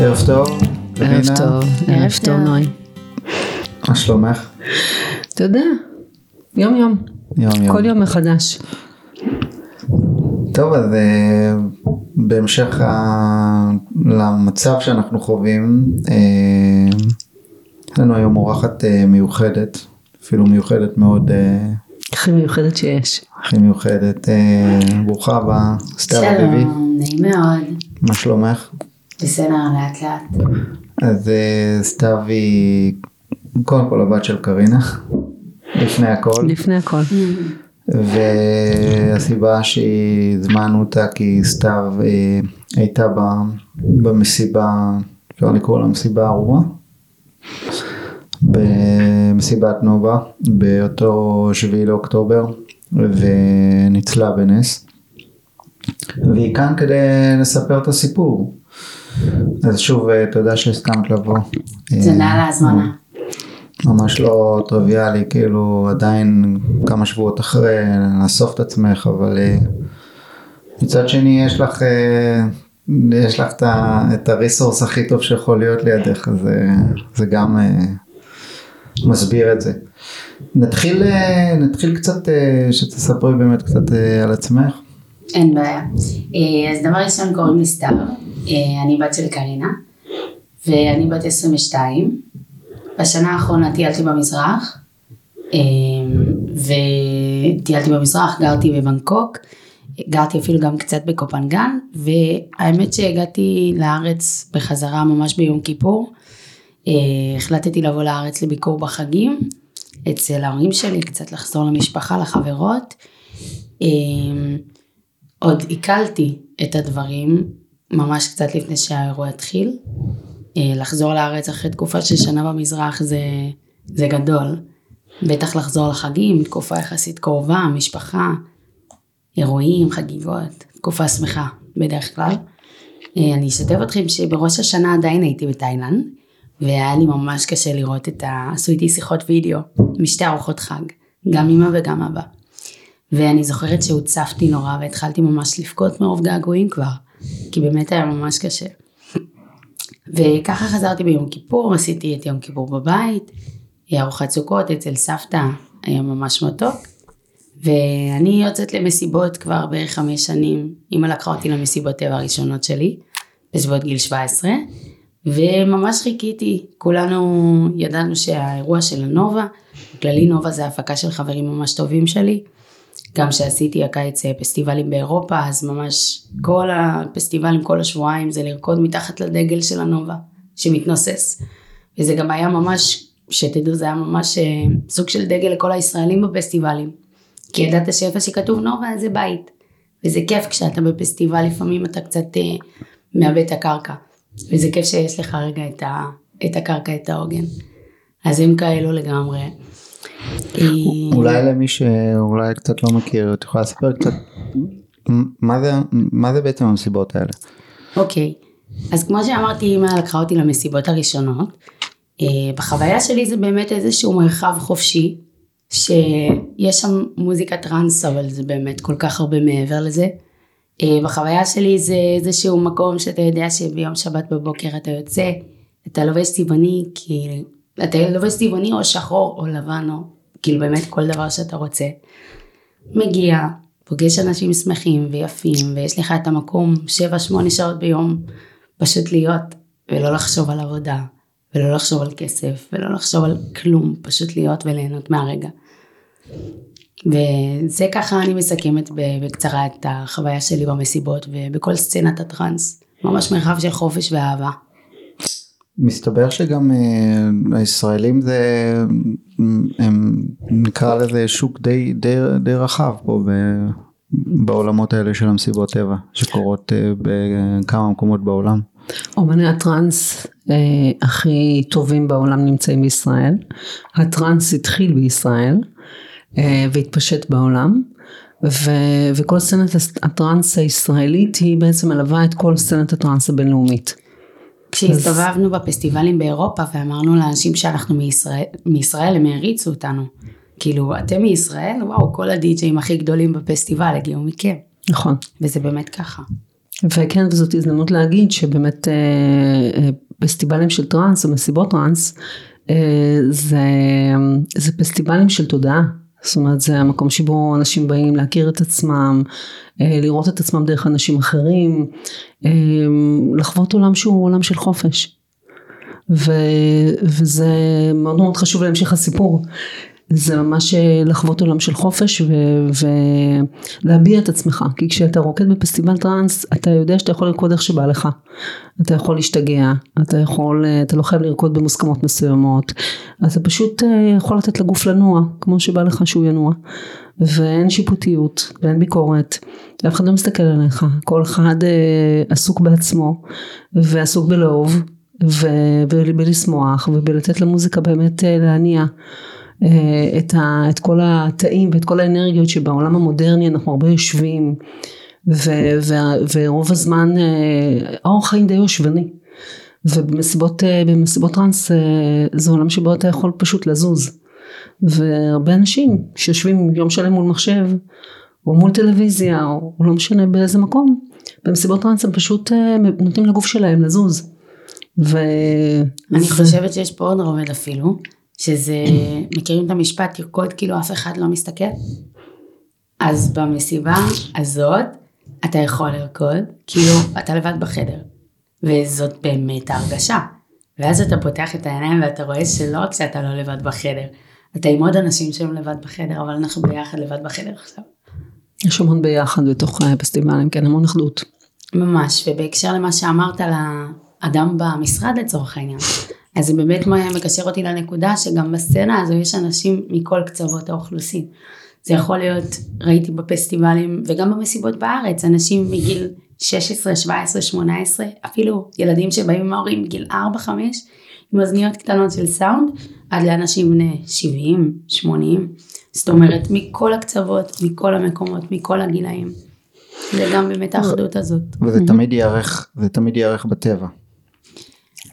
ערב טוב. ערב. טוב, ערב טוב נוי. מה שלומך? אתה יודע, יום יום, יום יום. כל יום מחדש. טוב, אז אה, בהמשך. למצב שאנחנו חווים, אה, יש לנו היום אורחת אה, מיוחדת, אפילו מיוחדת מאוד, הכי מיוחדת שיש. הכי מיוחדת. ברוכה הבאה, סתיו אביבי, שלום, נעים מאוד. מה שלומך? בסדר, לאט לאט. אז אה, סתיו היא קודם כל הבת של קרינה, לפני הכל. לפני הכל. והסיבה שהזמנו אותה כי סתיו אה, הייתה ב, במסיבה, אפשר לקרוא לה מסיבה ארורה, במסיבת נובה באותו שביעי לאוקטובר וניצלה בנס. והיא כאן כדי לספר את הסיפור. אז שוב אה, תודה שהסכמת לבוא. תודה על אה, ההזמנה. ממש לא טריוויאלי, כאילו עדיין כמה שבועות אחרי לאסוף את עצמך, אבל אה, מצד שני יש לך, יש לך את הריסורס הכי טוב שיכול להיות לידך, אז אה, זה גם מסביר את זה. נתחיל, נתחיל קצת, שתספרי באמת קצת על עצמך. אין בעיה. אז דבר ראשון קוראים לי סתיו, אני בת של קרינה, ואני בת 22. בשנה האחרונה טיילתי במזרח, אה, וטיילתי במזרח, גרתי בבנקוק, גרתי אפילו גם קצת בקופנגן, והאמת שהגעתי לארץ בחזרה ממש ביום כיפור. אה, החלטתי לבוא לארץ לביקור בחגים, אצל ההורים שלי, קצת לחזור למשפחה, לחברות. אה, עוד עיכלתי את הדברים ממש קצת לפני שהאירוע התחיל. אה, לחזור לארץ אחרי תקופה של שנה במזרח זה, זה גדול. בטח לחזור לחגים, תקופה יחסית קרובה, משפחה, אירועים, חגיגות, תקופה שמחה בדרך כלל. אה, אני אשתף אתכם שבראש השנה עדיין הייתי בתאילנד, והיה לי ממש קשה לראות את ה... עשו איתי שיחות וידאו משתי ארוחות חג, גם אמא וגם אבא. ואני זוכרת שהוצפתי נורא והתחלתי ממש לבכות מרוב געגועים כבר, כי באמת היה ממש קשה. וככה חזרתי ביום כיפור, עשיתי את יום כיפור בבית, ארוחת סוכות אצל סבתא, היה ממש מתוק. ואני יוצאת למסיבות כבר בערך חמש שנים, אמא לקחה אותי למסיבות טבע הראשונות שלי, בסביבות גיל 17, וממש חיכיתי, כולנו ידענו שהאירוע של הנובה, בכללי נובה זה הפקה של חברים ממש טובים שלי, גם שעשיתי הקיץ אה, פסטיבלים באירופה, אז ממש כל הפסטיבלים, כל השבועיים זה לרקוד מתחת לדגל של הנובה, שמתנוסס. וזה גם היה ממש, שתדעו, זה היה ממש אה, סוג של דגל לכל הישראלים בפסטיבלים. כי ידעת שאיפה שכתוב נובה זה בית. וזה כיף כשאתה בפסטיבל, לפעמים אתה קצת אה, מאבד את הקרקע. וזה כיף שיש לך רגע את, ה, את הקרקע, את העוגן. אז הם כאלו לגמרי. אולי למי שאולי קצת לא מכיר, את יכולה לספר קצת מה זה, מה זה בעצם המסיבות האלה? אוקיי, אז כמו שאמרתי, אמא לקחה אותי למסיבות הראשונות. אה, בחוויה שלי זה באמת איזשהו מרחב חופשי, שיש שם מוזיקה טראנס, אבל זה באמת כל כך הרבה מעבר לזה. אה, בחוויה שלי זה איזשהו מקום שאתה יודע שביום שבת בבוקר אתה יוצא, אתה לובש צבעוני, כאילו, אתה לובש צבעוני או שחור או לבן או כאילו באמת כל דבר שאתה רוצה. מגיע, פוגש אנשים שמחים ויפים, ויש לך את המקום 7-8 שעות ביום פשוט להיות, ולא לחשוב על עבודה, ולא לחשוב על כסף, ולא לחשוב על כלום, פשוט להיות וליהנות מהרגע. וזה ככה אני מסכמת בקצרה את החוויה שלי במסיבות ובכל סצנת הטראנס. ממש מרחב של חופש ואהבה. מסתבר שגם אה, הישראלים זה, הם נקרא לזה שוק די, די, די רחב פה ב, בעולמות האלה של המסיבות טבע שקורות אה, בכמה מקומות בעולם. אומני הטראנס אה, הכי טובים בעולם נמצאים בישראל. הטראנס התחיל בישראל אה, והתפשט בעולם. ו, וכל סצנת הטראנס הישראלית היא בעצם מלווה את כל סצנת הטראנס הבינלאומית. כשהסתובבנו בפסטיבלים באירופה ואמרנו לאנשים שאנחנו מישראל, מישראל הם העריצו אותנו. כאילו, אתם מישראל? וואו, כל הדי-ג'אים הכי גדולים בפסטיבל הגיעו מכם. נכון. וזה באמת ככה. וכן וזאת הזדמנות להגיד שבאמת אה, אה, פסטיבלים של טראנס או מסיבות טראנס אה, זה, זה פסטיבלים של תודעה זאת אומרת זה המקום שבו אנשים באים להכיר את עצמם אה, לראות את עצמם דרך אנשים אחרים אה, לחוות עולם שהוא עולם של חופש. ו, וזה מאוד מאוד חשוב להמשך הסיפור זה ממש אה, לחוות עולם של חופש ולהביע את עצמך. כי כשאתה רוקד בפסטיבל טראנס אתה יודע שאתה יכול לרקוד איך שבא לך. אתה יכול להשתגע אתה יכול אה, אתה לא חייב לרקוד במוסכמות מסוימות. אתה פשוט אה, יכול לתת לגוף לנוע כמו שבא לך שהוא ינוע. ואין שיפוטיות ואין ביקורת ואף אחד לא מסתכל עליך. כל אחד עסוק בעצמו ועסוק בלאהוב ובלשמוח ובלתת למוזיקה באמת להניע את, ה, את כל התאים ואת כל האנרגיות שבעולם המודרני אנחנו הרבה יושבים ו, ו, ורוב הזמן אה, האורח חיים די יושבני ובמסיבות אה, טראנס זה עולם שבו אתה יכול פשוט לזוז והרבה אנשים שיושבים יום שלם מול מחשב או מול טלוויזיה או לא משנה באיזה מקום במסיבות טראנס הם פשוט נותנים לגוף שלהם לזוז. ו... אני חושבת שיש פה עוד רובד אפילו שזה, מכירים את המשפט תרקוד כאילו אף אחד לא מסתכל? אז במסיבה הזאת אתה יכול לרקוד כאילו אתה לבד בחדר וזאת באמת ההרגשה ואז אתה פותח את העיניים ואתה רואה שלא רק שאתה לא לבד בחדר אתה עם עוד אנשים שהם לבד בחדר אבל אנחנו ביחד לבד בחדר עכשיו. יש המון ביחד בתוך אה, פסטיבלים כן המון אחדות. ממש ובהקשר למה שאמרת על האדם במשרד לצורך העניין אז זה באמת מקשר אותי לנקודה שגם בסצנה הזו יש אנשים מכל קצוות האוכלוסין. זה יכול להיות, ראיתי בפסטיבלים וגם במסיבות בארץ, אנשים מגיל 16, 17, 18, אפילו ילדים שבאים עם ההורים מגיל 4, 5, עם אוזניות קטנות של סאונד, עד לאנשים בני 70, 80, זאת אומרת מכל הקצוות, מכל המקומות, מכל הגילאים. זה גם באמת האחדות הזאת. וזה תמיד ייערך, זה תמיד ייערך בטבע.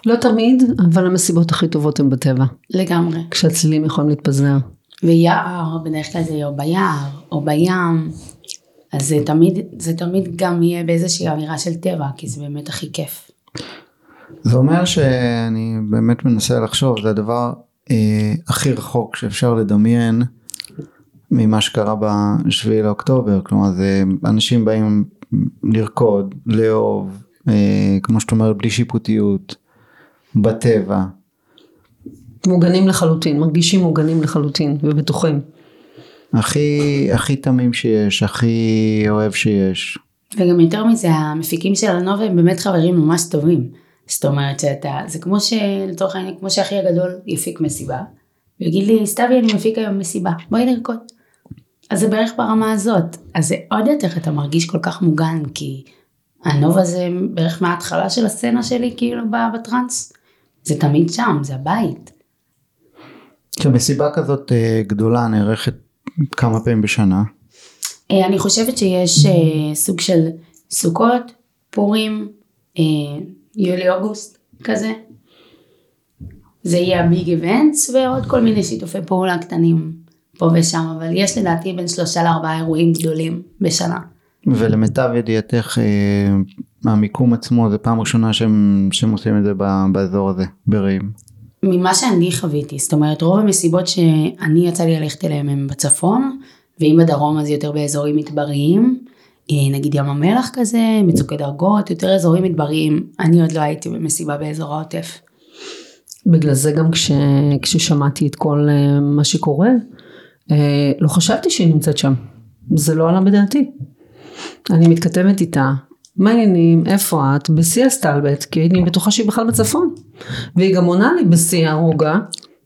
לא תמיד, אבל המסיבות הכי טובות הן בטבע. לגמרי. כשהצלילים יכולים להתפזר. ויער, בדרך כלל זה יהיה או ביער, או בים. אז זה תמיד, זה תמיד גם יהיה באיזושהי אווירה של טבע, כי זה באמת הכי כיף. זה אומר שאני באמת מנסה לחשוב, זה הדבר אה, הכי רחוק שאפשר לדמיין ממה שקרה בשביעי לאוקטובר, כלומר זה אנשים באים לרקוד, לאהוב, אה, כמו שאת אומרת בלי שיפוטיות, בטבע. מוגנים לחלוטין, מרגישים מוגנים לחלוטין ובטוחים. הכי, הכי תמים שיש, הכי אוהב שיש. וגם יותר מזה, המפיקים של הנובה הם באמת חברים ממש טובים. זאת אומרת שאתה, זה כמו שלצורך העניין, כמו שאחי הגדול יפיק מסיבה, ויגיד לי, סתיוי אני מפיק היום מסיבה, בואי לרקוד. אז זה בערך ברמה הזאת. אז זה עוד יותר אתה מרגיש כל כך מוגן, כי הנובה זה בערך מההתחלה של הסצנה שלי, כאילו בטראנס. זה תמיד שם, זה הבית. כשמסיבה כזאת אה, גדולה נערכת כמה פעמים בשנה? אה, אני חושבת שיש אה, סוג של סוכות, פורים, יולי-אוגוסט כזה. זה יהיה הביג איבנטס ועוד כל מיני שיתופי פעולה קטנים פה ושם, אבל יש לדעתי בין שלושה לארבעה אירועים גדולים בשנה. ולמיטב ידיעתך מהמיקום עצמו זה פעם ראשונה שהם, שהם עושים את זה באזור הזה ברעים. ממה שאני חוויתי זאת אומרת רוב המסיבות שאני יצא לי ללכת אליהם הם בצפון ואם בדרום אז יותר באזורים מדבריים אה, נגיד ים המלח כזה מצוקי דרגות יותר אזורים מדבריים אני עוד לא הייתי במסיבה באזור העוטף. בגלל זה גם כש, כששמעתי את כל אה, מה שקורה אה, לא חשבתי שהיא נמצאת שם זה לא עלה בדעתי. אני מתכתבת איתה מה העניינים, איפה את? בשיא הסטלבט, כי אני בטוחה שהיא בכלל בצפון. והיא גם עונה לי בשיא הרוגע,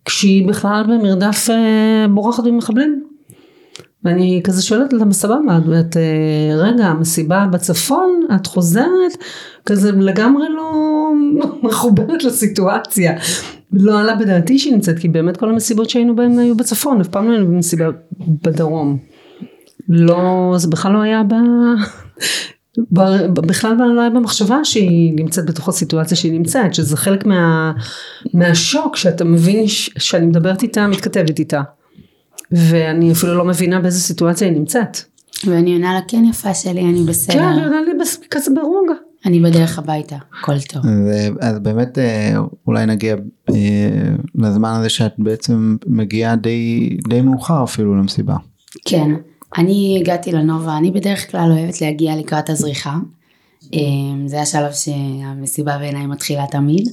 כשהיא בכלל במרדף אה, בורחת ממחבלים. ואני כזה שואלת למה סבבה, את אה, רגע, המסיבה בצפון, את חוזרת, כזה לגמרי לא מחוברת לסיטואציה. לא עלה בדעתי שהיא נמצאת, כי באמת כל המסיבות שהיינו בהן היו בצפון, אף פעם לא היינו במסיבה בדרום. לא, זה בכלל לא היה ב... בכלל לא היה במחשבה שהיא נמצאת בתוך הסיטואציה שהיא נמצאת, שזה חלק מה, מהשוק שאתה מבין ש, שאני מדברת איתה, מתכתבת איתה. ואני אפילו לא מבינה באיזה סיטואציה היא נמצאת. ואני עונה לה, כן יפה שלי, אני בסדר. כן, היא עונה לי כזה ברוגע. אני בדרך הביתה, הכל טוב. אז באמת אה, אולי נגיע אה, לזמן הזה שאת בעצם מגיעה די, די מאוחר אפילו למסיבה. כן, אני הגעתי לנובה, אני בדרך כלל אוהבת להגיע לקראת הזריחה. אמ, זה השלב שהמסיבה בעיניי מתחילה תמיד.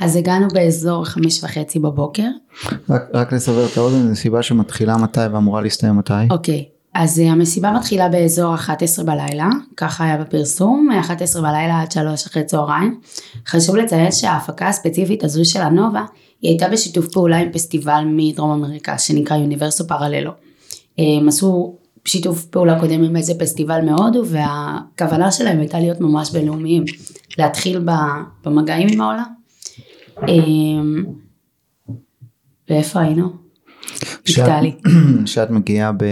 אז הגענו באזור חמש וחצי בבוקר. רק, רק לסבר את האוזן, זו מסיבה שמתחילה מתי ואמורה להסתיים מתי. אוקיי, אז אה, המסיבה מתחילה באזור 11 בלילה, ככה היה בפרסום, מ-11 בלילה עד 3 אחרי צהריים. חשוב לציין שההפקה הספציפית הזו של הנובה, היא הייתה בשיתוף פעולה עם פסטיבל מדרום אמריקה שנקרא יוניברסו פרללו. הם עשו שיתוף פעולה קודם עם איזה פסטיבל מהודו והכוונה שלהם הייתה להיות ממש בינלאומיים, להתחיל במגעים עם העולם. אמ, ואיפה היינו? נקטע. שאת מגיעה, ב...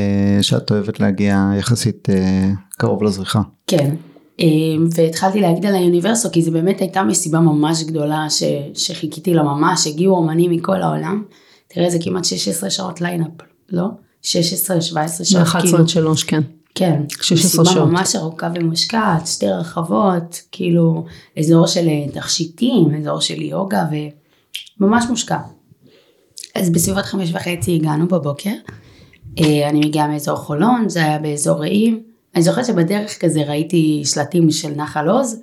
שאת אוהבת להגיע יחסית אה, קרוב לזריחה. כן, אמ, והתחלתי להגיד על היוניברסו כי זו באמת הייתה מסיבה ממש גדולה ש, שחיכיתי לה ממש, הגיעו אומנים מכל העולם, תראה זה כמעט 16 שעות lineup, לא? 16-17 שעות, מ-11 עד 3, כן. כן, 16 מסיבה שעות. ממש ארוכה ומושקעת, שתי רחבות, כאילו אזור של אה, תכשיטים, אזור של יוגה וממש מושקע. אז בסביבות חמש וחצי הגענו בבוקר, אה, אני מגיעה מאזור חולון, זה היה באזור רעים, אני זוכרת שבדרך כזה ראיתי שלטים של נחל עוז,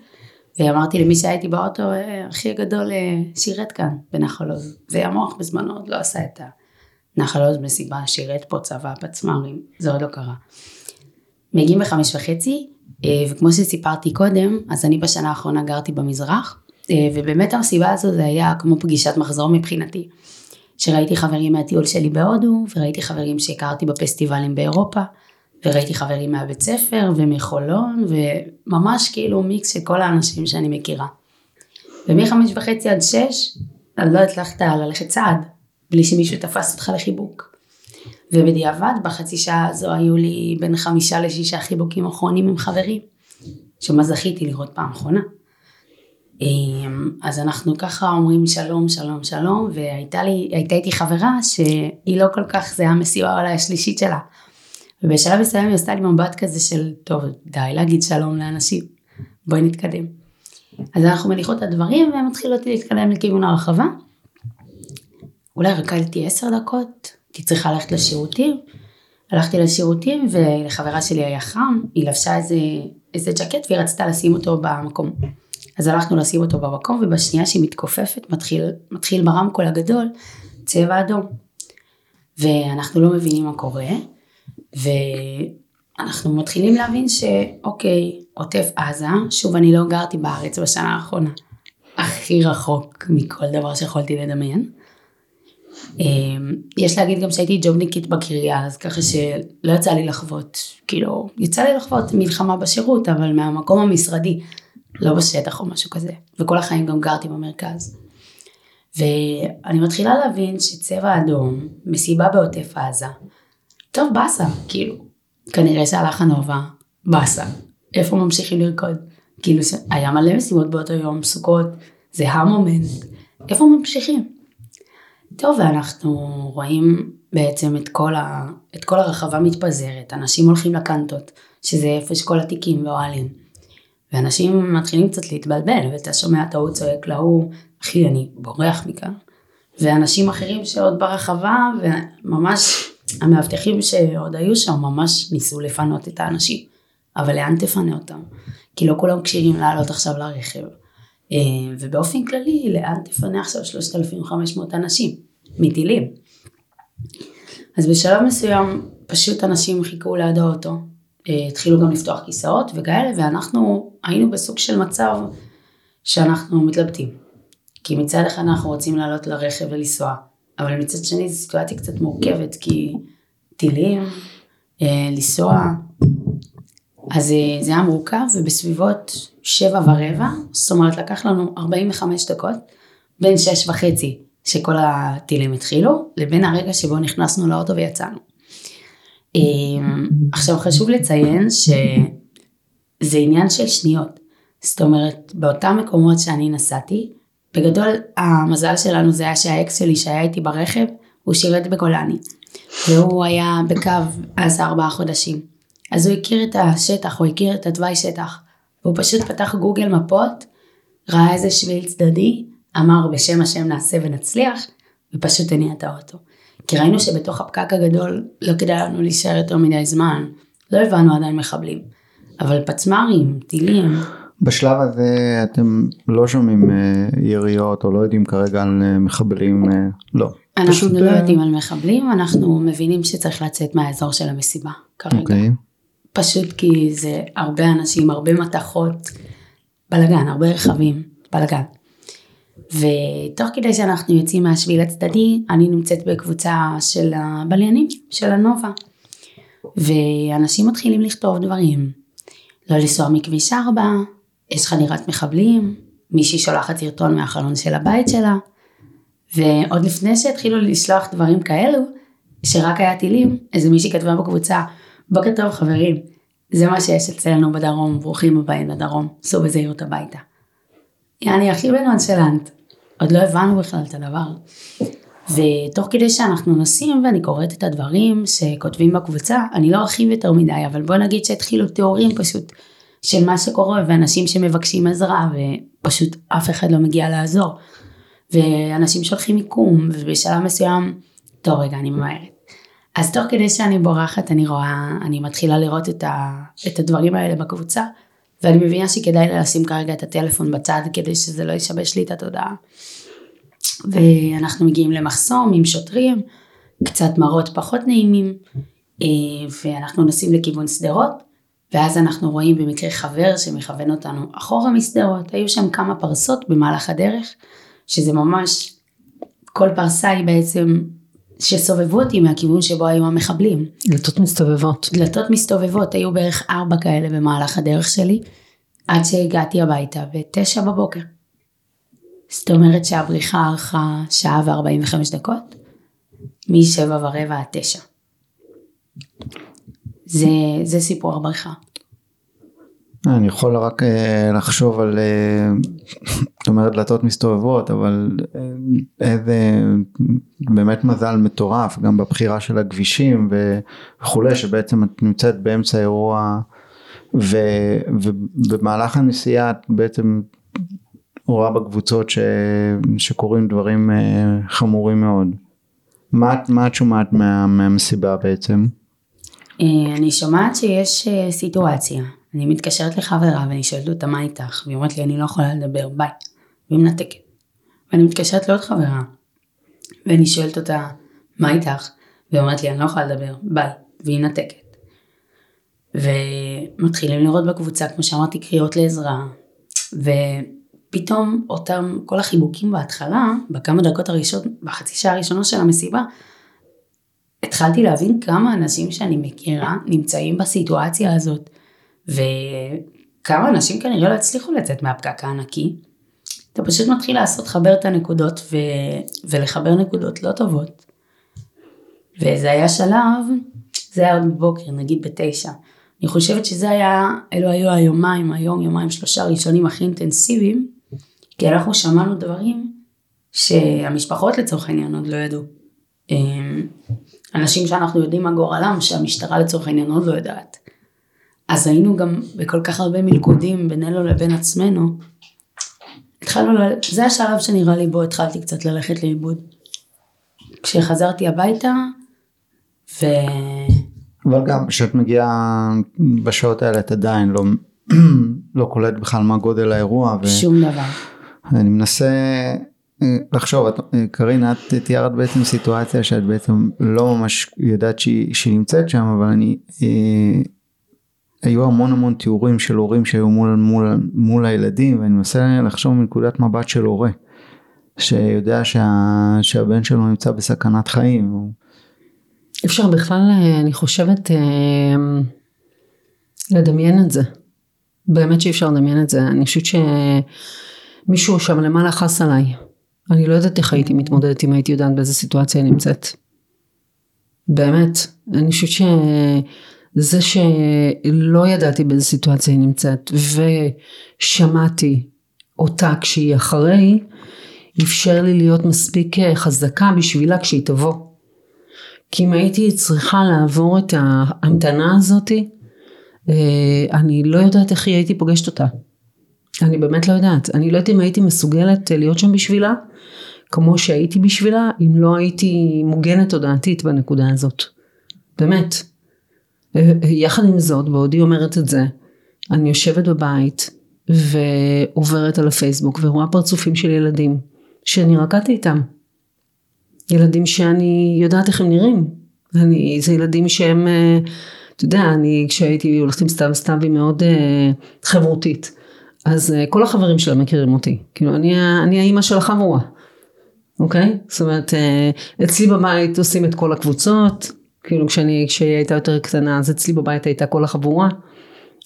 ואמרתי למי שהיה איתי באוטו, "אה, אחי הגדול שירת כאן בנחל עוז, והמוח בזמנו עוד לא עשה את הנחל עוז מסיבה, שירת פה צבא, פצמ"רים, זה עוד לא קרה. מגיעים בחמש וחצי, אה, וכמו שסיפרתי קודם, אז אני בשנה האחרונה גרתי במזרח, אה, ובאמת המסיבה הזו זה היה כמו פגישת מחזור מבחינתי. שראיתי חברים מהטיול שלי בהודו, וראיתי חברים שהכרתי בפסטיבלים באירופה, וראיתי חברים מהבית ספר ומחולון, וממש כאילו מיקס של כל האנשים שאני מכירה. ומחמש וחצי עד שש, אני לא הצלחת ללכת צעד, בלי שמישהו תפס אותך לחיבוק. ובדיעבד, בחצי שעה הזו היו לי בין חמישה לשישה חיבוקים אחרונים עם חברים, שמה זכיתי לראות פעם אחרונה. אמ, אז אנחנו ככה אומרים שלום, שלום, שלום, והייתה לי, הייתה איתי חברה שהיא לא כל כך, זה המסיבה אולי השלישית שלה. ובשלב מסוים היא עשתה לי מבט כזה של, טוב, די להגיד שלום לאנשים, בואי נתקדם. אז אנחנו מניחות את הדברים ומתחילות להתקדם לכיוון הרחבה. אולי רקדתי עשר דקות, הייתי צריכה ללכת לשירותים. הלכתי לשירותים ולחברה שלי היה חם, היא לבשה איזה, איזה ג'קט והיא רצתה לשים אותו במקום. אז הלכנו לשים אותו במקום ובשנייה שהיא מתכופפת מתחיל, מתחיל ברמקול הגדול צבע אדום. ואנחנו לא מבינים מה קורה ואנחנו מתחילים להבין שאוקיי עוטף עזה, שוב אני לא גרתי בארץ בשנה האחרונה, הכי רחוק מכל דבר שיכולתי לדמיין. אמ, יש להגיד גם שהייתי ג'ובניקית בקריה, אז ככה שלא יצא לי לחוות, כאילו, יצא לי לחוות מלחמה בשירות, אבל מהמקום המשרדי, לא בשטח או משהו כזה, וכל החיים גם גרתי במרכז. ואני מתחילה להבין שצבע אדום, מסיבה בעוטף עזה, טוב באסה, כאילו, כנראה שהלך הנובה, באסה, איפה ממשיכים לרקוד? כאילו, היה מלא מסיבות באותו יום, סוכות, זה המומנט, איפה ממשיכים? טוב, ואנחנו רואים בעצם את כל, ה, את כל הרחבה מתפזרת, אנשים הולכים לקנטות, שזה איפה שכל התיקים ואוהלים. ואנשים מתחילים קצת להתבלבל, ואתה שומע את ההוא צועק להוא, אחי, אני בורח מכאן. ואנשים אחרים שעוד ברחבה, וממש המאבטחים שעוד היו שם ממש ניסו לפנות את האנשים. אבל לאן תפנה אותם? כי לא כולם כשירים לעלות עכשיו לרכב. אה, ובאופן כללי, לאן תפנה עכשיו 3,500 אנשים? מטילים. אז בשלב מסוים פשוט אנשים חיכו ליד האוטו, אה, התחילו גם לפתוח כיסאות וכאלה, ואנחנו היינו בסוג של מצב שאנחנו מתלבטים. כי מצד אחד אנחנו רוצים לעלות לרכב ולנסוע, אבל מצד שני זו סיטואציה קצת מורכבת, כי טילים, אה, לנסוע, אז אה, זה היה מורכב, ובסביבות שבע ורבע, זאת אומרת לקח לנו 45 דקות, בין שש וחצי שכל הטילים התחילו, לבין הרגע שבו נכנסנו לאוטו ויצאנו. אה, עכשיו חשוב לציין שזה עניין של שניות. זאת אומרת, באותם מקומות שאני נסעתי, בגדול המזל שלנו זה היה שהאקס שלי שהיה איתי ברכב, הוא שירת בגולני. והוא היה בקו אז ארבעה חודשים. אז הוא הכיר את השטח, הוא הכיר את התוואי שטח. והוא פשוט פתח גוגל מפות, ראה איזה שביל צדדי, אמר בשם השם נעשה ונצליח, ופשוט הניע את האוטו. כי ראינו שבתוך הפקק הגדול לא כדאי לנו להישאר יותר מדי זמן, לא הבנו עדיין מחבלים. אבל פצמ"רים, טילים, בשלב הזה אתם לא שומעים אה, יריות או לא יודעים כרגע על אה, מחבלים, אה, לא. אנחנו פשוט, לא יודעים על מחבלים, אנחנו מבינים שצריך לצאת מהאזור של המסיבה כרגע. אוקיי. פשוט כי זה הרבה אנשים, הרבה מתכות, בלאגן, הרבה רכבים, בלאגן. ותוך כדי שאנחנו יוצאים מהשביל הצדדי, אני נמצאת בקבוצה של הבליינים, של הנובה. ואנשים מתחילים לכתוב דברים. לא לנסוע מכביש 4, יש חדירת מחבלים, מישהי שולחת סרטון מהחלון של הבית שלה. ועוד לפני שהתחילו לשלוח דברים כאלו, שרק היה טילים, איזה מישהי כתבה בקבוצה, בוקר טוב חברים, זה מה שיש אצלנו בדרום, ברוכים הבאים לדרום, סעו בזהירות הביתה. יעני הכי בנונשלנט, עוד לא הבנו בכלל את הדבר. ותוך כדי שאנחנו נוסעים ואני קוראת את הדברים שכותבים בקבוצה, אני לא ארחיב יותר מדי, אבל בוא נגיד שהתחילו תיאורים פשוט של מה שקורה ואנשים שמבקשים עזרה ופשוט אף אחד לא מגיע לעזור. ואנשים שולחים מיקום ובשלב מסוים, טוב רגע אני ממהרת. אז תוך כדי שאני בורחת אני רואה, אני מתחילה לראות את, ה, את הדברים האלה בקבוצה ואני מבינה שכדאי לי לשים כרגע את הטלפון בצד כדי שזה לא ישבש לי את התודעה. ואנחנו מגיעים למחסום עם שוטרים, קצת מראות פחות נעימים, אה, ואנחנו נוסעים לכיוון שדרות, ואז אנחנו רואים במקרה חבר שמכוון אותנו אחורה משדרות, היו שם כמה פרסות במהלך הדרך, שזה ממש, כל פרסה היא בעצם שסובבו אותי מהכיוון שבו היו המחבלים. דלתות מסתובבות. דלתות מסתובבות, היו בערך ארבע כאלה במהלך הדרך שלי, עד שהגעתי הביתה בתשע בבוקר. זאת אומרת שהבריחה ארכה שעה וארבעים וחמש דקות, משבע ורבע עד תשע. זה, זה סיפור הבריחה. אני יכול רק אה, לחשוב על, אה, את אומרת דלתות מסתובבות, אבל אה, איזה באמת מזל מטורף, גם בבחירה של הכבישים וכולי, שבעצם את נמצאת באמצע האירוע, ו- ובמהלך הנסיעה את בעצם רואה בקבוצות ש- שקורים דברים אה, חמורים מאוד. מה, מה את שומעת מה, מהמסיבה בעצם? אה, אני שומעת שיש אה, סיטואציה, אני מתקשרת לחברה ואני שואלת אותה מה איתך, והיא אומרת לי אני לא יכולה לדבר, ביי, והיא מנתקת. ואני מתקשרת לעוד חברה, ואני שואלת אותה מה איתך, והיא אומרת לי אני לא יכולה לדבר, ביי, והיא מנתקת. ומתחילים לראות בקבוצה, כמו שאמרתי, קריאות לעזרה, ופתאום אותם, כל החיבוקים בהתחלה, בכמה דקות הראשונות, בחצי שעה הראשונה של המסיבה, התחלתי להבין כמה אנשים שאני מכירה נמצאים בסיטואציה הזאת, וכמה אנשים כנראה לא הצליחו לצאת מהפקק הענקי. אתה פשוט מתחיל לעשות, חבר את הנקודות ו... ולחבר נקודות לא טובות. וזה היה שלב, זה היה עוד בבוקר, נגיד בתשע. אני חושבת שזה היה, אלו היו היומיים, היום, יומיים, שלושה ראשונים הכי אינטנסיביים, כי אנחנו שמענו דברים שהמשפחות לצורך העניין עוד לא ידעו. אמ, אנשים שאנחנו יודעים מה גורלם, שהמשטרה לצורך העניין עוד לא יודעת. אז היינו גם בכל כך הרבה מלכודים בינינו לבין עצמנו. התחלנו, ל... זה השלב שנראה לי בו התחלתי קצת ללכת לאיבוד. כשחזרתי הביתה, ו... אבל גם כשאת מגיעה בשעות האלה את עדיין לא, לא קולט בכלל מה גודל האירוע שום דבר. ואני מנסה אה, לחשוב, את- אה, קרין את תיארת בעצם סיטואציה שאת בעצם לא ממש יודעת שהיא, שהיא נמצאת שם אבל אני אה, היו המון המון תיאורים של הורים שהיו מול, מול, מול הילדים ואני מנסה לחשוב מנקודת מבט של הורה שיודע שה, שהבן שלו נמצא בסכנת חיים. אפשר בכלל, אה, אני חושבת, אה, לדמיין את זה. באמת שאי אפשר לדמיין את זה. אני חושבת שמישהו שם למעלה חס עליי. אני לא יודעת איך הייתי מתמודדת אם הייתי יודעת באיזה סיטואציה נמצאת. באמת. אני חושבת שזה שלא ידעתי באיזה סיטואציה היא נמצאת ושמעתי אותה כשהיא אחרי, אפשר לי להיות מספיק אה, חזקה בשבילה כשהיא תבוא. כי אם הייתי צריכה לעבור את ההמתנה הזאתי, אה, אני לא יודעת איך היא הייתי פוגשת אותה. אני באמת לא יודעת. אני לא יודעת אם הייתי מסוגלת אה, להיות שם בשבילה, כמו שהייתי בשבילה, אם לא הייתי מוגנת תודעתית בנקודה הזאת. באמת. יחד עם זאת, בעודי אומרת את זה, אני יושבת בבית ועוברת על הפייסבוק ורואה פרצופים של ילדים שאני רקדתי איתם. ילדים שאני יודעת איך הם נראים. אני, זה ילדים שהם, אה, אתה יודע, אני כשהייתי הולכת עם סתיו, סתיו היא מאוד אה, חברותית. אז אה, כל החברים שלה מכירים אותי. כאילו, אני, אני האימא של החבורה. אוקיי? זאת אומרת, אצלי בבית עושים את כל הקבוצות. כאילו, כשאני, כשהיא הייתה יותר קטנה, אז אצלי בבית הייתה כל החבורה.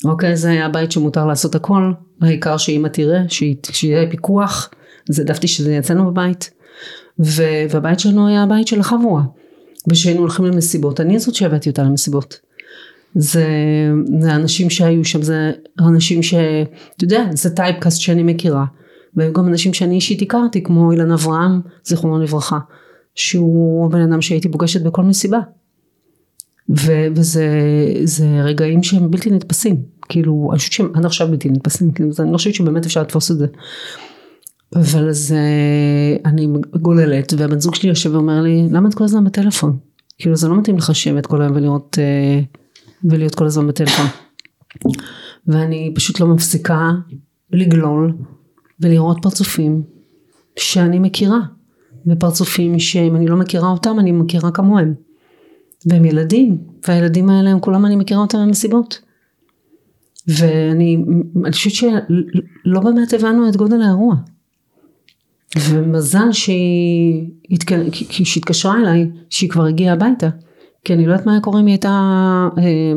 אוקיי? זה היה בית שמותר לעשות הכל. העיקר שאימא תראה, שיהיה פיקוח. אז העדפתי שזה אצלנו בבית. והבית שלנו היה הבית של החבורה. ושהיינו הולכים למסיבות, אני זאת שהבאתי אותה למסיבות. זה, זה אנשים שהיו שם, זה אנשים ש... אתה יודע, זה טייפקאסט שאני מכירה. והיו גם אנשים שאני אישית הכרתי, כמו אילן אברהם, זיכרונו לברכה, שהוא הבן אדם שהייתי פוגשת בכל מסיבה. ו- וזה רגעים שהם בלתי נתפסים, כאילו, אני חושבת שהם עד עכשיו בלתי נתפסים, כאילו, אני לא חושבת שבאמת אפשר לתפוס את זה. אבל אז אה, אני גוללת והבן זוג שלי יושב ואומר לי למה את כל הזמן בטלפון? כאילו זה לא מתאים לך לשבת כל היום ולראות אה, ולהיות כל הזמן בטלפון. ואני פשוט לא מפסיקה לגלול ולראות פרצופים שאני מכירה ופרצופים שאם אני לא מכירה אותם אני מכירה כמוהם. והם ילדים והילדים האלה הם כולם אני מכירה אותם במסיבות. ואני חושבת שלא באמת הבנו את גודל האירוע. ומזל שהיא התקשרה אליי, שהיא כבר הגיעה הביתה. כי אני לא יודעת מה היה קורה אם היא הייתה אה,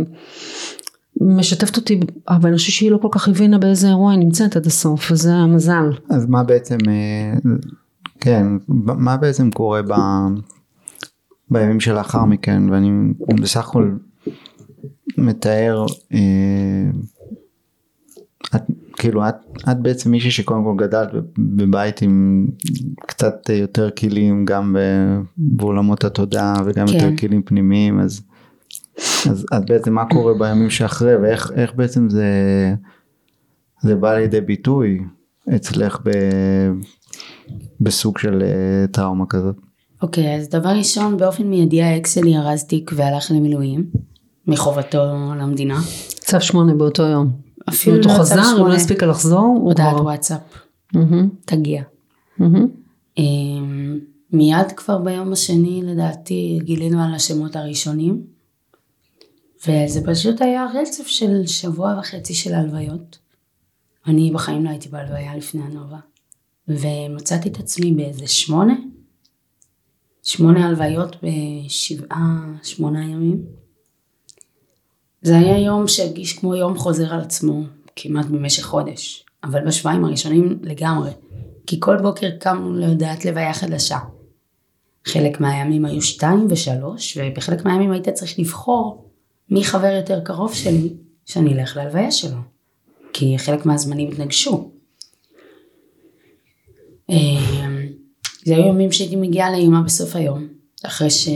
משתפת אותי, אבל אני חושבת שהיא לא כל כך הבינה באיזה אירוע היא נמצאת עד הסוף, וזה המזל. אז מה בעצם, אה, כן, מה בעצם קורה ב, בימים שלאחר מכן, ואני בסך הכל מתאר אה, את, כאילו את, את בעצם מישהי שקודם כל גדלת בבית עם קצת יותר כלים גם בעולמות התודעה וגם כן. יותר כלים פנימיים אז, אז, אז בעצם מה קורה בימים שאחרי ואיך בעצם זה, זה בא לידי ביטוי אצלך ב, בסוג של אה, טראומה כזאת. אוקיי okay, אז דבר ראשון באופן מיידי האקס שלי ארז תיק והלך למילואים מחובתו למדינה. צו שמונה באותו יום. אפילו לא חזר, הוא לא הספיקה לחזור. הודעת וואטסאפ. תגיע. אמ, מיד כבר ביום השני לדעתי גילינו על השמות הראשונים. וזה פשוט היה רצף של שבוע וחצי של הלוויות. אני בחיים לא הייתי בהלוויה לפני הנובה. ומצאתי את עצמי באיזה שמונה, שמונה הלוויות בשבעה, שמונה ימים. זה היה יום שהרגיש כמו יום חוזר על עצמו, כמעט במשך חודש, אבל בשבועיים הראשונים לגמרי, כי כל בוקר קמנו להודעת לוויה חדשה. חלק מהימים היו שתיים ושלוש, ובחלק מהימים היית צריך לבחור מי חבר יותר קרוב שלי, שאני אלך להלוויה שלו, כי חלק מהזמנים התנגשו. זה היו ימים שהייתי מגיעה לאמא בסוף היום, אחרי ש...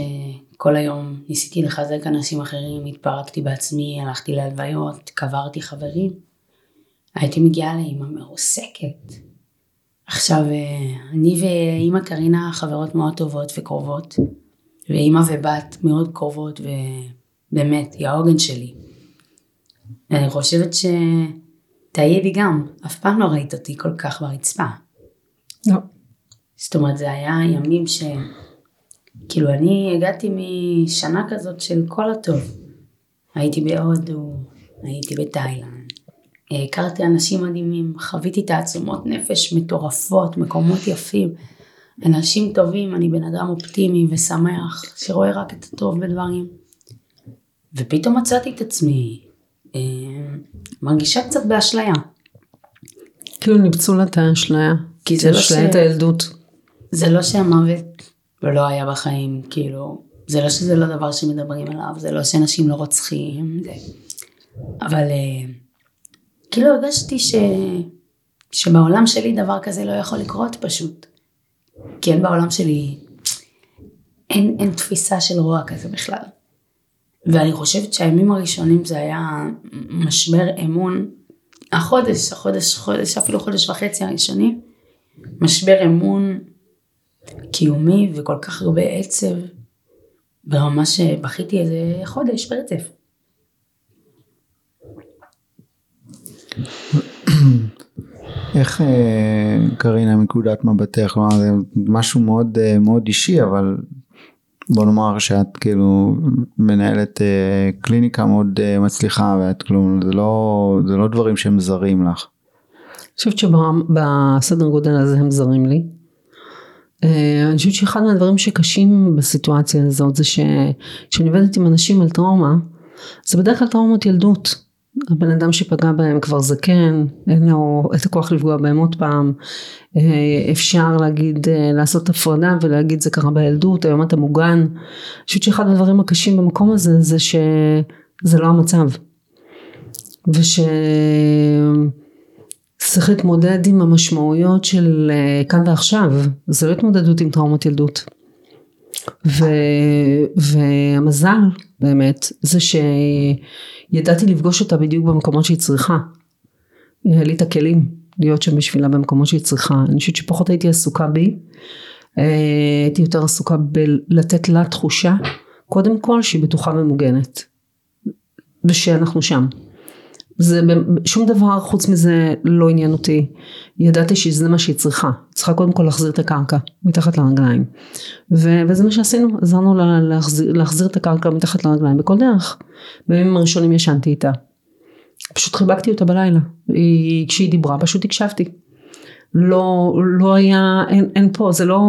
כל היום ניסיתי לחזק אנשים אחרים, התפרקתי בעצמי, הלכתי להלוויות, קברתי חברים. הייתי מגיעה לאימא מרוסקת. עכשיו, אה, אני ואימא קרינה חברות מאוד טובות וקרובות, ואימא ובת מאוד קרובות, ובאמת, היא העוגן שלי. אני חושבת שתעידי גם, אף פעם לא ראית אותי כל כך ברצפה. לא. זאת אומרת, זה היה ימים ש... כאילו אני הגעתי משנה כזאת של כל הטוב. הייתי בהודו, הייתי בתאילנד, הכרתי אנשים מדהימים, חוויתי תעצומות נפש מטורפות, מקומות יפים, אנשים טובים, אני בן אדם אופטימי ושמח, שרואה רק את הטוב בדברים. ופתאום מצאתי את עצמי אה, מרגישה קצת באשליה. כאילו ניפצו לה את האשליה. כי זה לא ש... את הילדות. זה לא שהמוות ולא היה בחיים, כאילו, זה לא שזה לא דבר שמדברים עליו, זה לא שאנשים לא רוצחים, זה... אבל uh, כאילו הרגשתי ש... שבעולם שלי דבר כזה לא יכול לקרות פשוט. כי אין בעולם שלי, אין, אין תפיסה של רוע כזה בכלל. ואני חושבת שהימים הראשונים זה היה משבר אמון, החודש, החודש, חודש, אפילו חודש וחצי הראשונים, משבר אמון קיומי וכל כך הרבה עצב, ברמה שבכיתי איזה חודש ברצף. איך אה, קרינה מנקודת מבטך, כלומר זה משהו מאוד אה, מאוד אישי אבל בוא נאמר שאת כאילו מנהלת אה, קליניקה מאוד מצליחה ואת כלום זה לא זה לא דברים שהם זרים לך. אני חושבת שבסדר גודל הזה הם זרים לי. אני חושבת שאחד מהדברים שקשים בסיטואציה הזאת זה שכשאני עובדת עם אנשים על טראומה זה בדרך כלל טראומות ילדות. הבן אדם שפגע בהם כבר זקן, אין לו את הכוח לפגוע בהם עוד פעם, אה, אפשר להגיד, אה, לעשות הפרדה ולהגיד זה קרה בילדות, היום אתה מוגן. אני חושבת שאחד הדברים הקשים במקום הזה זה שזה לא המצב. ושצריך להתמודד עם המשמעויות של אה, כאן ועכשיו, זה לא התמודדות עם טראומות ילדות. ו, והמזל באמת זה שידעתי לפגוש אותה בדיוק במקומות שהיא צריכה. היה לי את הכלים להיות שם בשבילה במקומות שהיא צריכה. אני חושבת שפחות הייתי עסוקה בי, הייתי יותר עסוקה בלתת לה תחושה קודם כל שהיא בטוחה ומוגנת ושאנחנו שם. זה שום דבר חוץ מזה לא עניין אותי. ידעתי שזה מה שהיא צריכה. צריכה קודם כל להחזיר את הקרקע מתחת לרגליים. ו- וזה מה שעשינו. עזרנו לה להחזיר, להחזיר את הקרקע מתחת לרגליים בכל דרך. בימים הראשונים ישנתי איתה. פשוט חיבקתי אותה בלילה. היא, כשהיא דיברה פשוט הקשבתי לא, לא היה, אין, אין פה, זה לא,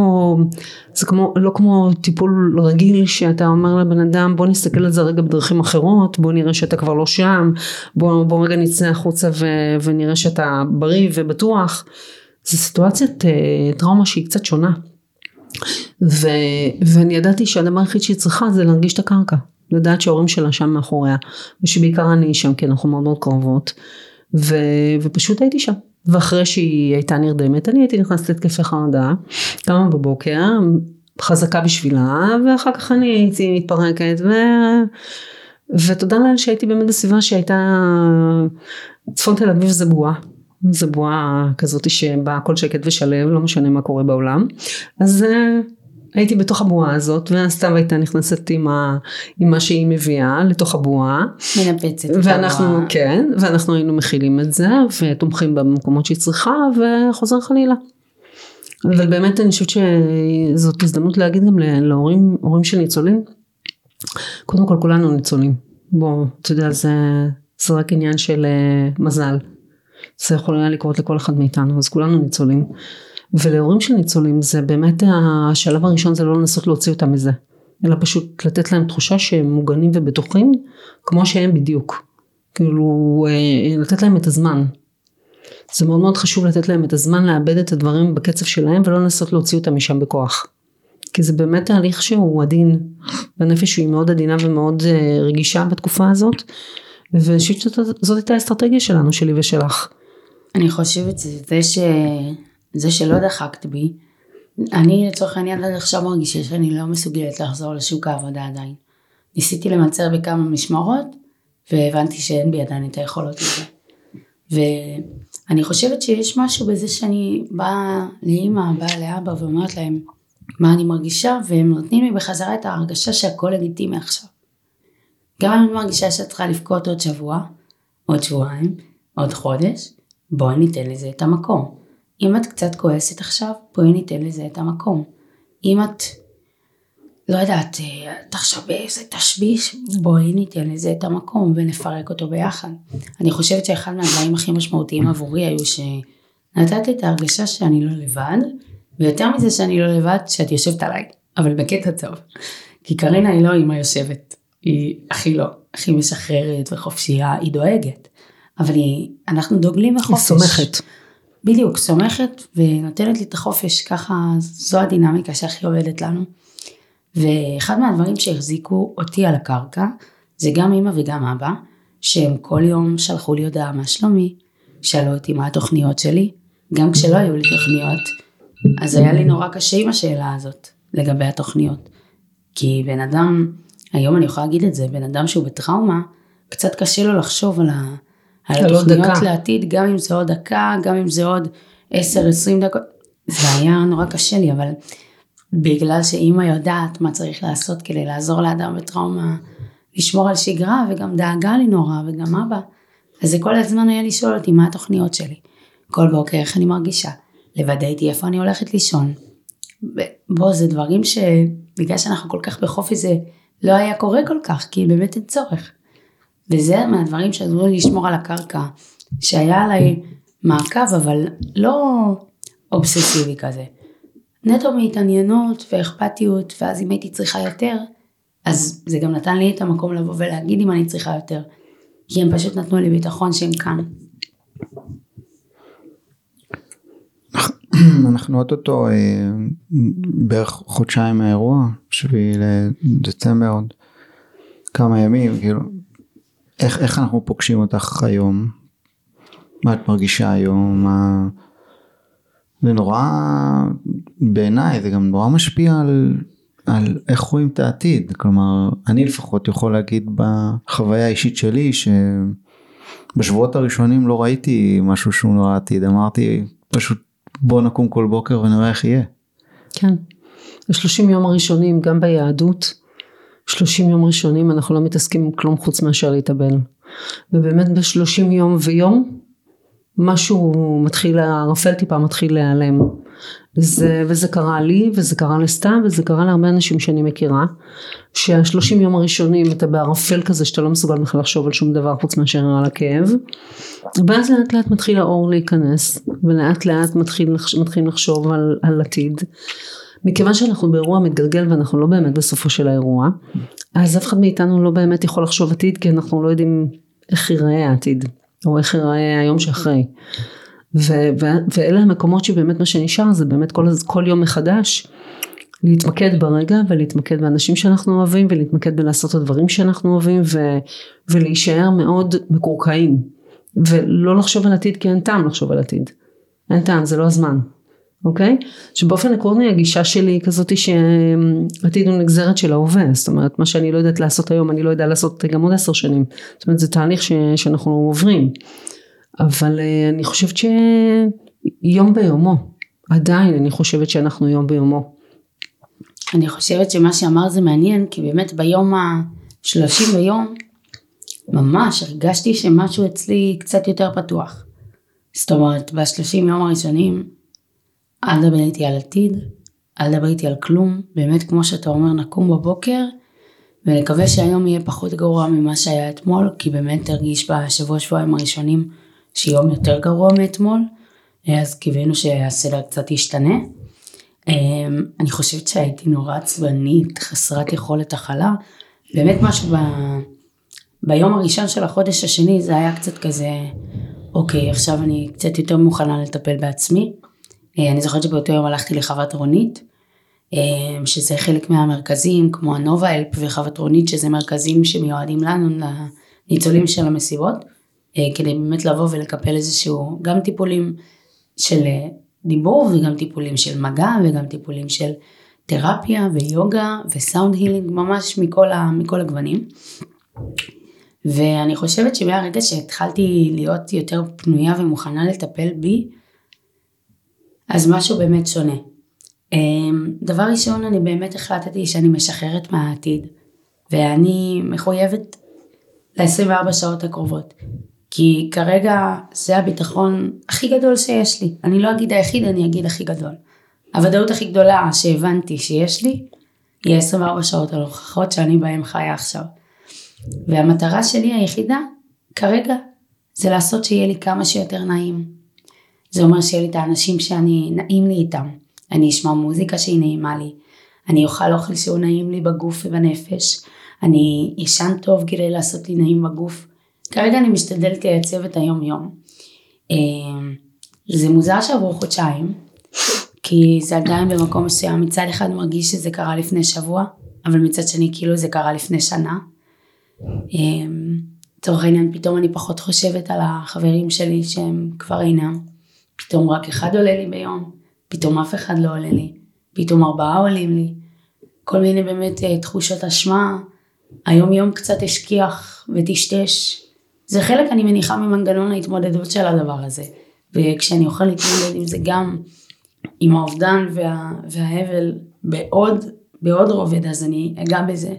זה כמו, לא כמו טיפול רגיל שאתה אומר לבן אדם בוא נסתכל על זה רגע בדרכים אחרות, בוא נראה שאתה כבר לא שם, בוא, בוא רגע נצא החוצה ו, ונראה שאתה בריא ובטוח. זו סיטואציית טראומה שהיא קצת שונה. ו, ואני ידעתי שהדבר היחיד שהיא צריכה זה להרגיש את הקרקע, לדעת שההורים שלה שם מאחוריה, ושבעיקר אני שם כי אנחנו מאוד מאוד קרובות, ו, ופשוט הייתי שם. ואחרי שהיא הייתה נרדמת אני הייתי נכנסת להתקפי חרדה, קמה בבוקר, חזקה בשבילה, ואחר כך אני הייתי מתפרקת, ו... ותודה לאל שהייתי באמת בסביבה שהייתה, צפון תל אביב זה בועה. זה בועה כזאת שבה הכל שקט ושלב, לא משנה מה קורה בעולם. אז הייתי בתוך הבועה הזאת והסתיו הייתה נכנסת עם, ה, עם מה שהיא מביאה לתוך הבועה. מנפצת את ואנחנו, כן, ואנחנו היינו מכילים את זה ותומכים במקומות שהיא צריכה וחוזר חלילה. אבל באמת אני חושבת שזאת הזדמנות להגיד גם להורים, הורים של ניצולים. קודם כל כולנו ניצולים. בוא, אתה יודע, זה, זה רק עניין של uh, מזל. זה יכול היה לקרות לכל אחד מאיתנו, אז כולנו ניצולים. ולהורים של ניצולים זה באמת השלב הראשון זה לא לנסות להוציא אותם מזה, אלא פשוט לתת להם תחושה שהם מוגנים ובטוחים כמו שהם בדיוק. כאילו אה, לתת להם את הזמן. זה מאוד מאוד חשוב לתת להם את הזמן לאבד את הדברים בקצב שלהם ולא לנסות להוציא אותם משם בכוח. כי זה באמת תהליך שהוא עדין, והנפש היא מאוד עדינה ומאוד אה, רגישה בתקופה הזאת, ואני חושבת שזאת הייתה האסטרטגיה שלנו, שלי ושלך. אני חושבת שזה ש... זה שלא דחקת בי, אני לצורך העניין עד עכשיו מרגישה שאני לא מסוגלת לחזור לשוק העבודה עדיין. ניסיתי למצר בכמה משמרות, והבנתי שאין בי עדיין את היכולות לזה. ואני חושבת שיש משהו בזה שאני באה לאימא, באה לאבא ואומרת להם מה אני מרגישה, והם נותנים לי בחזרה את ההרגשה שהכל לגיטימי עכשיו. גם אם אני מרגישה שאת צריכה לבכות עוד שבוע, עוד שבועיים, עוד חודש, בואי ניתן לזה את המקום. אם את קצת כועסת עכשיו, בואי ניתן לזה את המקום. אם את, לא יודעת, את עכשיו באיזה תשביש, בואי ניתן לזה את המקום ונפרק אותו ביחד. אני חושבת שאחד מהדברים הכי משמעותיים עבורי היו שנתת את ההרגשה שאני לא לבד, ויותר מזה שאני לא לבד, שאת יושבת עליי, אבל בקטע טוב. כי קרינה היא לא אימא יושבת, היא הכי לא, הכי משחררת וחופשייה, היא דואגת. אבל היא, אנחנו דוגלים בחופש. היא סומכת. בדיוק, סומכת ונותנת לי את החופש, ככה זו הדינמיקה שהכי עובדת לנו. ואחד מהדברים שהחזיקו אותי על הקרקע, זה גם אמא וגם אבא, שהם כל יום שלחו לי הודעה מה שלומי, שאלו אותי מה התוכניות שלי, גם כשלא היו לי תוכניות, אז היה לי נורא קשה עם השאלה הזאת לגבי התוכניות. כי בן אדם, היום אני יכולה להגיד את זה, בן אדם שהוא בטראומה, קצת קשה לו לחשוב על, ה, על עוד התוכניות. לעתיד, גם אם זה עוד דקה, גם אם זה עוד 10-20 דקות. זה היה נורא קשה לי, אבל בגלל שאימא יודעת מה צריך לעשות כדי לעזור לאדם בטראומה, לשמור על שגרה, וגם דאגה לי נורא, וגם אבא, אז זה כל הזמן היה לשאול אותי מה התוכניות שלי. כל בוקר איך אני מרגישה, לוודא איתי איפה אני הולכת לישון. בוא, זה דברים שבגלל שאנחנו כל כך בחופש זה לא היה קורה כל כך, כי באמת אין צורך. וזה מהדברים שעזרו לי לשמור על הקרקע, שהיה עליי מעקב, אבל לא אובססיבי כזה. נטו מהתעניינות ואכפתיות, ואז אם הייתי צריכה יותר, אז זה גם נתן לי את המקום לבוא ולהגיד אם אני צריכה יותר. כי הם פשוט נתנו לי ביטחון שהם כאן. אנחנו אוטוטו אה, בערך חודשיים מהאירוע, שביעי לדצמבר עוד כמה ימים, כאילו, איך, איך אנחנו פוגשים אותך היום? מה את מרגישה היום? מה... זה נורא, בעיניי זה גם נורא משפיע על, על איך רואים את העתיד, כלומר, אני לפחות יכול להגיד בחוויה האישית שלי, שבשבועות הראשונים לא ראיתי משהו שהוא נורא עתיד, אמרתי פשוט בוא נקום כל בוקר ונראה איך יהיה. כן. השלושים יום הראשונים, גם ביהדות, שלושים יום ראשונים אנחנו לא מתעסקים עם כלום חוץ מאשר להתאבל. ובאמת בשלושים יום ויום, משהו מתחיל, הערפל טיפה מתחיל להיעלם. זה, וזה קרה לי, וזה קרה לסתם, וזה קרה להרבה אנשים שאני מכירה, שהשלושים יום הראשונים אתה בערפל כזה שאתה לא מסוגל בכלל לחשוב על שום דבר חוץ מאשר על הכאב, ואז לאט לאט מתחיל האור להיכנס, ולאט לאט מתחיל, מתחילים לחשוב על, על עתיד. מכיוון שאנחנו באירוע מתגלגל ואנחנו לא באמת בסופו של האירוע, אז אף אחד מאיתנו לא באמת יכול לחשוב עתיד, כי אנחנו לא יודעים איך ייראה העתיד, או איך ייראה היום שאחרי. ו- ו- ואלה המקומות שבאמת מה שנשאר זה באמת כל, כל יום מחדש להתמקד ברגע ולהתמקד באנשים שאנחנו אוהבים ולהתמקד בלעשות את הדברים שאנחנו אוהבים ו- ולהישאר מאוד מקורקעים ולא לחשוב על עתיד כי אין טעם לחשוב על עתיד. אין טעם זה לא הזמן. אוקיי? שבאופן עקרוני הגישה שלי היא כזאת שעתיד הוא נגזרת של ההווה, זאת אומרת מה שאני לא יודעת לעשות היום אני לא יודע לעשות גם עוד עשר שנים, זאת אומרת זה תהליך ש, שאנחנו עוברים, אבל אה, אני חושבת שיום ביומו, עדיין אני חושבת שאנחנו יום ביומו, אני חושבת שמה שאמר זה מעניין, כי באמת ביום ה-30 ביום, ממש הרגשתי שמשהו אצלי קצת יותר פתוח. זאת אומרת, ב-30 יום הראשונים, אל תדבר איתי על עתיד, אל תדבר איתי על כלום, באמת כמו שאתה אומר, נקום בבוקר, ונקווה שהיום יהיה פחות גרוע ממה שהיה אתמול, כי באמת הרגיש בשבוע שבועיים הראשונים שיום יותר גרוע מאתמול, אז קיווינו שהסדר קצת ישתנה. אמ, אני חושבת שהייתי נורא עצבנית, חסרת יכולת הכלה. באמת משהו ב... ביום הראשון של החודש השני זה היה קצת כזה, אוקיי, עכשיו אני קצת יותר מוכנה לטפל בעצמי. אה, אני זוכרת שבאותו יום הלכתי לחוות רונית, אה, שזה חלק מהמרכזים, כמו הנובה אלפ וחוות רונית, שזה מרכזים שמיועדים לנו, לניצולים של המסיבות, אה, כדי באמת לבוא ולקבל איזשהו, גם טיפולים של דיבור וגם טיפולים של מגע וגם טיפולים של תרפיה ויוגה וסאונד הילינג, ממש מכל, ה, מכל הגוונים. ואני חושבת שמהרגע שהתחלתי להיות יותר פנויה ומוכנה לטפל בי, אז משהו באמת שונה. אמ, דבר ראשון, אני באמת החלטתי שאני משחררת מהעתיד, ואני מחויבת ל-24 שעות הקרובות. כי כרגע זה הביטחון הכי גדול שיש לי. אני לא אגיד היחיד, אני אגיד הכי גדול. הוודאות הכי גדולה שהבנתי שיש לי, היא 24 שעות הנוכחות שאני בהן חיה עכשיו. והמטרה שלי היחידה, כרגע, זה לעשות שיהיה לי כמה שיותר נעים. זה אומר שיהיה לי את האנשים שאני, נעים לי איתם. אני אשמע מוזיקה שהיא נעימה לי. אני אוכל אוכל שהוא נעים לי בגוף ובנפש. אני ישן טוב כדי לעשות לי נעים בגוף. כרגע אני משתדלת לייצב את היום יום. אמ, זה מוזר שעברו חודשיים, כי זה עדיין במקום מסוים, מצד אחד מרגיש שזה קרה לפני שבוע, אבל מצד שני כאילו זה קרה לפני שנה. אמ, לצורך העניין פתאום אני פחות חושבת על החברים שלי שהם כבר אינם. פתאום רק אחד עולה לי ביום, פתאום אף אחד לא עולה לי, פתאום ארבעה עולים לי. כל מיני באמת אה, תחושות אשמה היום יום קצת השכיח וטשטש. זה חלק, אני מניחה, ממנגנון ההתמודדות של הדבר הזה. וכשאני אוכל להתמודד עם זה גם עם האובדן וה, וההבל בעוד, בעוד רובד, אז אני אגע בזה.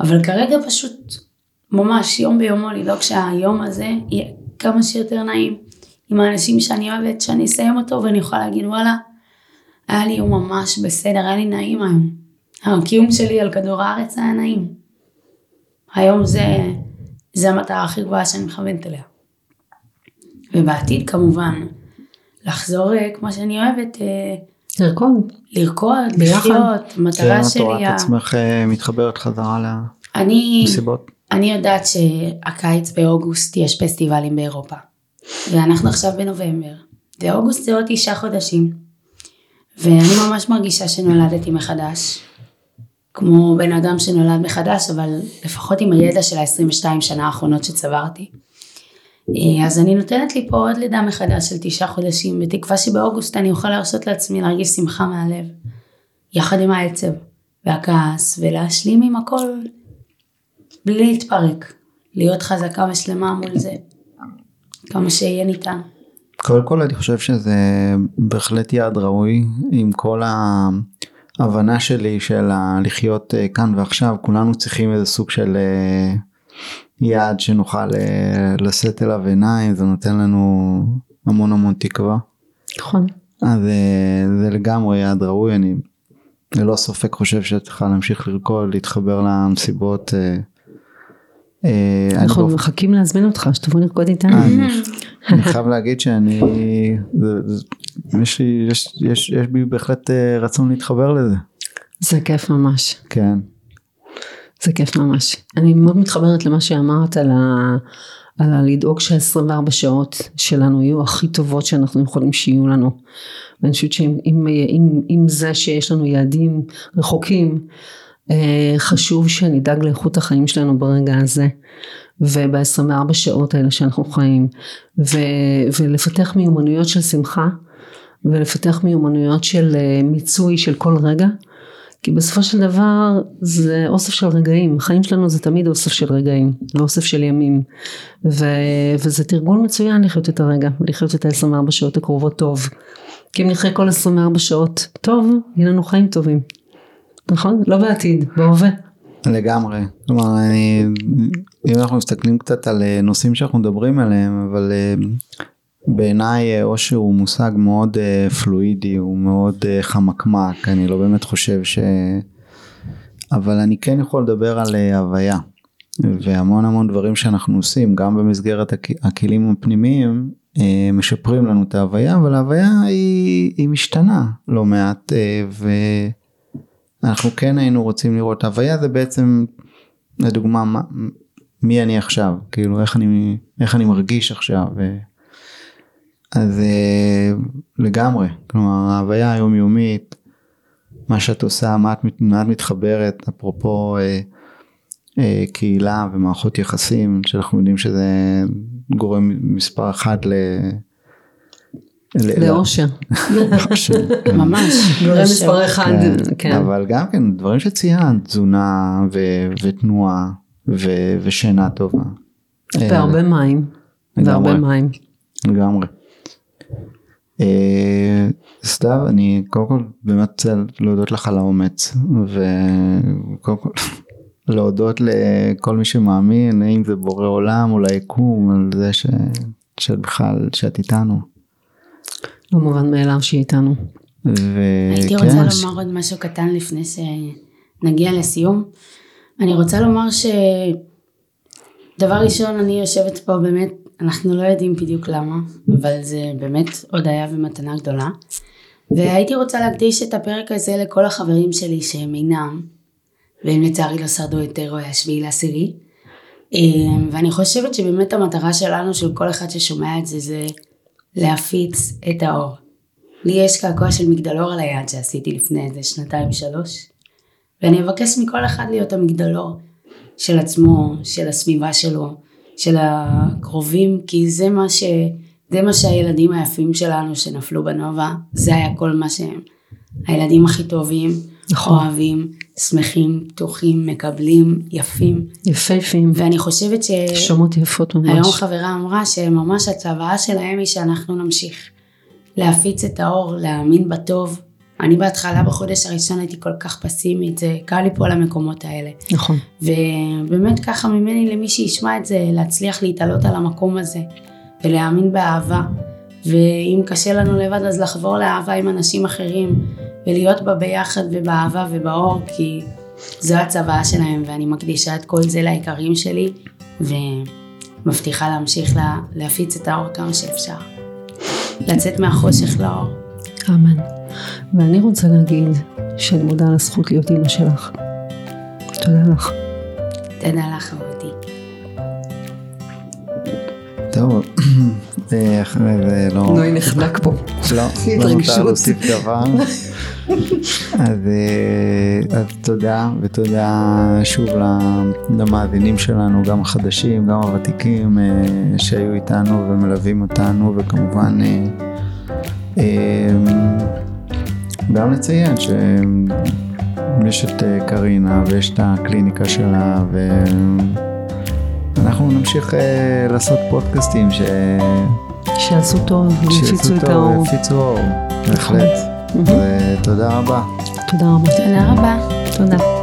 אבל כרגע פשוט ממש יום ביומו לדאוג שהיום הזה יהיה כמה שיותר נעים עם האנשים שאני אוהבת, שאני אסיים אותו ואני יכולה להגיד וואלה, היה לי יום ממש בסדר, היה לי נעים היום. הקיום שלי על כדור הארץ היה נעים. היום זה, זה המטרה הכי גבוהה שאני מכוונת אליה. ובעתיד כמובן, לחזור אה, כמו שאני אוהבת, אה, לרקוד. לרקוד. לחיות, המטרה כן, את שלי, רואה ה- את עצמך אה, מתחברת חזרה אני, למסיבות? אני יודעת שהקיץ באוגוסט יש פסטיבלים באירופה. ואנחנו עכשיו בנובמבר. ואוגוסט זה עוד תשעה חודשים. ואני ממש מרגישה שנולדתי מחדש. כמו בן אדם שנולד מחדש, אבל לפחות עם הידע של ה-22 שנה האחרונות שצברתי. אה, אז אני נותנת לי פה עוד לידה מחדש של תשעה חודשים, בתקווה שבאוגוסט אני אוכל להרשות לעצמי להרגיש שמחה מהלב. יחד עם העצב והכעס, ולהשלים עם הכל בלי להתפרק. להיות חזקה ושלמה מול זה. כמה שיהיה ניתן. קודם כל אני חושב שזה בהחלט יעד ראוי עם כל ההבנה שלי של לחיות אה, כאן ועכשיו כולנו צריכים איזה סוג של אה, יעד שנוכל אה, לשאת אליו עיניים זה נותן לנו המון המון תקווה נכון. אז זה לגמרי יעד ראוי אני ללא ספק חושב שאת צריכה להמשיך לרקוד להתחבר למסיבות. אה, אה, אנחנו מחכים להזמין אותך, שתבוא לרקוד איתנו. אני, אני חייב להגיד שאני, יש, בי בהחלט אה, רצון להתחבר לזה, זה כיף ממש. כן. זה כיף ממש. אני מאוד מתחברת למה שאמרת על, ה, על הלדאוג שה-24 שעות שלנו יהיו הכי טובות שאנחנו יכולים שיהיו לנו. ואני חושבת שעם עם, עם, עם זה שיש לנו יעדים רחוקים, אה, חשוב שנדאג לאיכות החיים שלנו ברגע הזה. וב-24 שעות האלה שאנחנו חיים. ו, ולפתח מיומנויות של שמחה. ולפתח מיומנויות של אה, מיצוי של כל רגע. כי בסופו של דבר זה אוסף של רגעים, החיים שלנו זה תמיד אוסף של רגעים ואוסף של ימים ו, וזה תרגול מצוין לחיות את הרגע ולחיות את ה-24 שעות הקרובות טוב כי אם נחיה כל 24 שעות טוב יהיה לנו חיים טובים נכון? לא בעתיד, בהווה לגמרי, כלומר אני, אם אנחנו מסתכלים קצת על אה, נושאים שאנחנו מדברים עליהם, אבל אה, בעיניי אה, אושר הוא מושג מאוד פלואידי, הוא מאוד חמקמק, אני לא באמת חושב ש... אבל אני כן יכול לדבר על הוויה, והמון המון דברים שאנחנו עושים, גם במסגרת הכ- הכלים הפנימיים, משפרים לנו את ההוויה, אבל ההוויה היא, היא משתנה לא מעט. אנחנו כן היינו רוצים לראות הוויה זה בעצם לדוגמה מה, מי אני עכשיו כאילו איך אני איך אני מרגיש עכשיו. אז אה, לגמרי כלומר ההוויה היומיומית מה שאת עושה מה את, מה את מתחברת אפרופו אה, אה, קהילה ומערכות יחסים שאנחנו יודעים שזה גורם מספר אחת ל... לאושר. ממש. גורם מספר אחד, כן, כן, אבל גם כן דברים שציינת תזונה ותנועה ושינה טובה. והרבה מים, לגמרי. והרבה מים, לגמרי. אה, סתיו אני קודם כל באמת רוצה להודות לך על האומץ וקודם כל להודות לכל מי שמאמין אם זה בורא עולם או ליקום על זה ש... שאת בכלל שאת איתנו. לא מובן מאליו שהיא איתנו, הייתי וכן, רוצה לומר עוד משהו קטן לפני שנגיע לסיום. אני רוצה לומר שדבר ראשון אני יושבת פה באמת, אנחנו לא יודעים בדיוק למה, אבל זה באמת הודיה ומתנה גדולה. והייתי רוצה להקדיש את הפרק הזה לכל החברים שלי שהם אינם, והם לצערי לא שרדו את אירועי השביעי לעשירי. אה, ואני חושבת שבאמת המטרה שלנו, של כל אחד ששומע את זה, זה להפיץ את האור. לי יש קעקוע של מגדלור על היד שעשיתי לפני איזה שנתיים שלוש, ואני אבקש מכל אחד להיות המגדלור של עצמו, של הסביבה שלו, של הקרובים, כי זה מה, ש... זה מה שהילדים היפים שלנו שנפלו בנובה, זה היה כל מה שהם. הילדים הכי טובים, נכון. אוהבים, שמחים, פתוחים, מקבלים, יפים. יפהפים, ואני חושבת ש... שומעות יפות היום ממש. חברה אמרה שממש הצוואה שלהם היא שאנחנו נמשיך להפיץ את האור, להאמין בטוב. אני בהתחלה בחודש הראשון הייתי כל כך פסימית, זה קל ליפול למקומות האלה. נכון. ובאמת ככה ממני למי שישמע את זה, להצליח להתעלות על המקום הזה ולהאמין באהבה. ואם קשה לנו לבד אז לחבור לאהבה עם אנשים אחרים ולהיות בה ביחד ובאהבה ובאור כי זו הצוואה שלהם ואני מקדישה את כל זה ליקרים שלי ומבטיחה להמשיך לה, להפיץ את האור כמה שאפשר. לצאת מהחושך לאור. אמן. ואני רוצה להגיד שאני מודה על הזכות להיות אימא שלך. תודה לך. תודה לך טוב, אה, אחרי זה לא... נוי נחנק פה. לא, לא. נותר להוסיף דבר. אז, אה, אז תודה, ותודה שוב למאזינים שלנו, גם החדשים, גם הוותיקים, אה, שהיו איתנו ומלווים אותנו, וכמובן גם לציין שיש את קרינה ויש את הקליניקה שלה, ואנחנו נמשיך אה, לעשות פודקאסטים ש... שיעשו טוב, ויפיצו את טוב, האור. יפיצו אור, בהחלט. מהמם. ותודה רבה. תודה רבה. תודה רבה. תודה.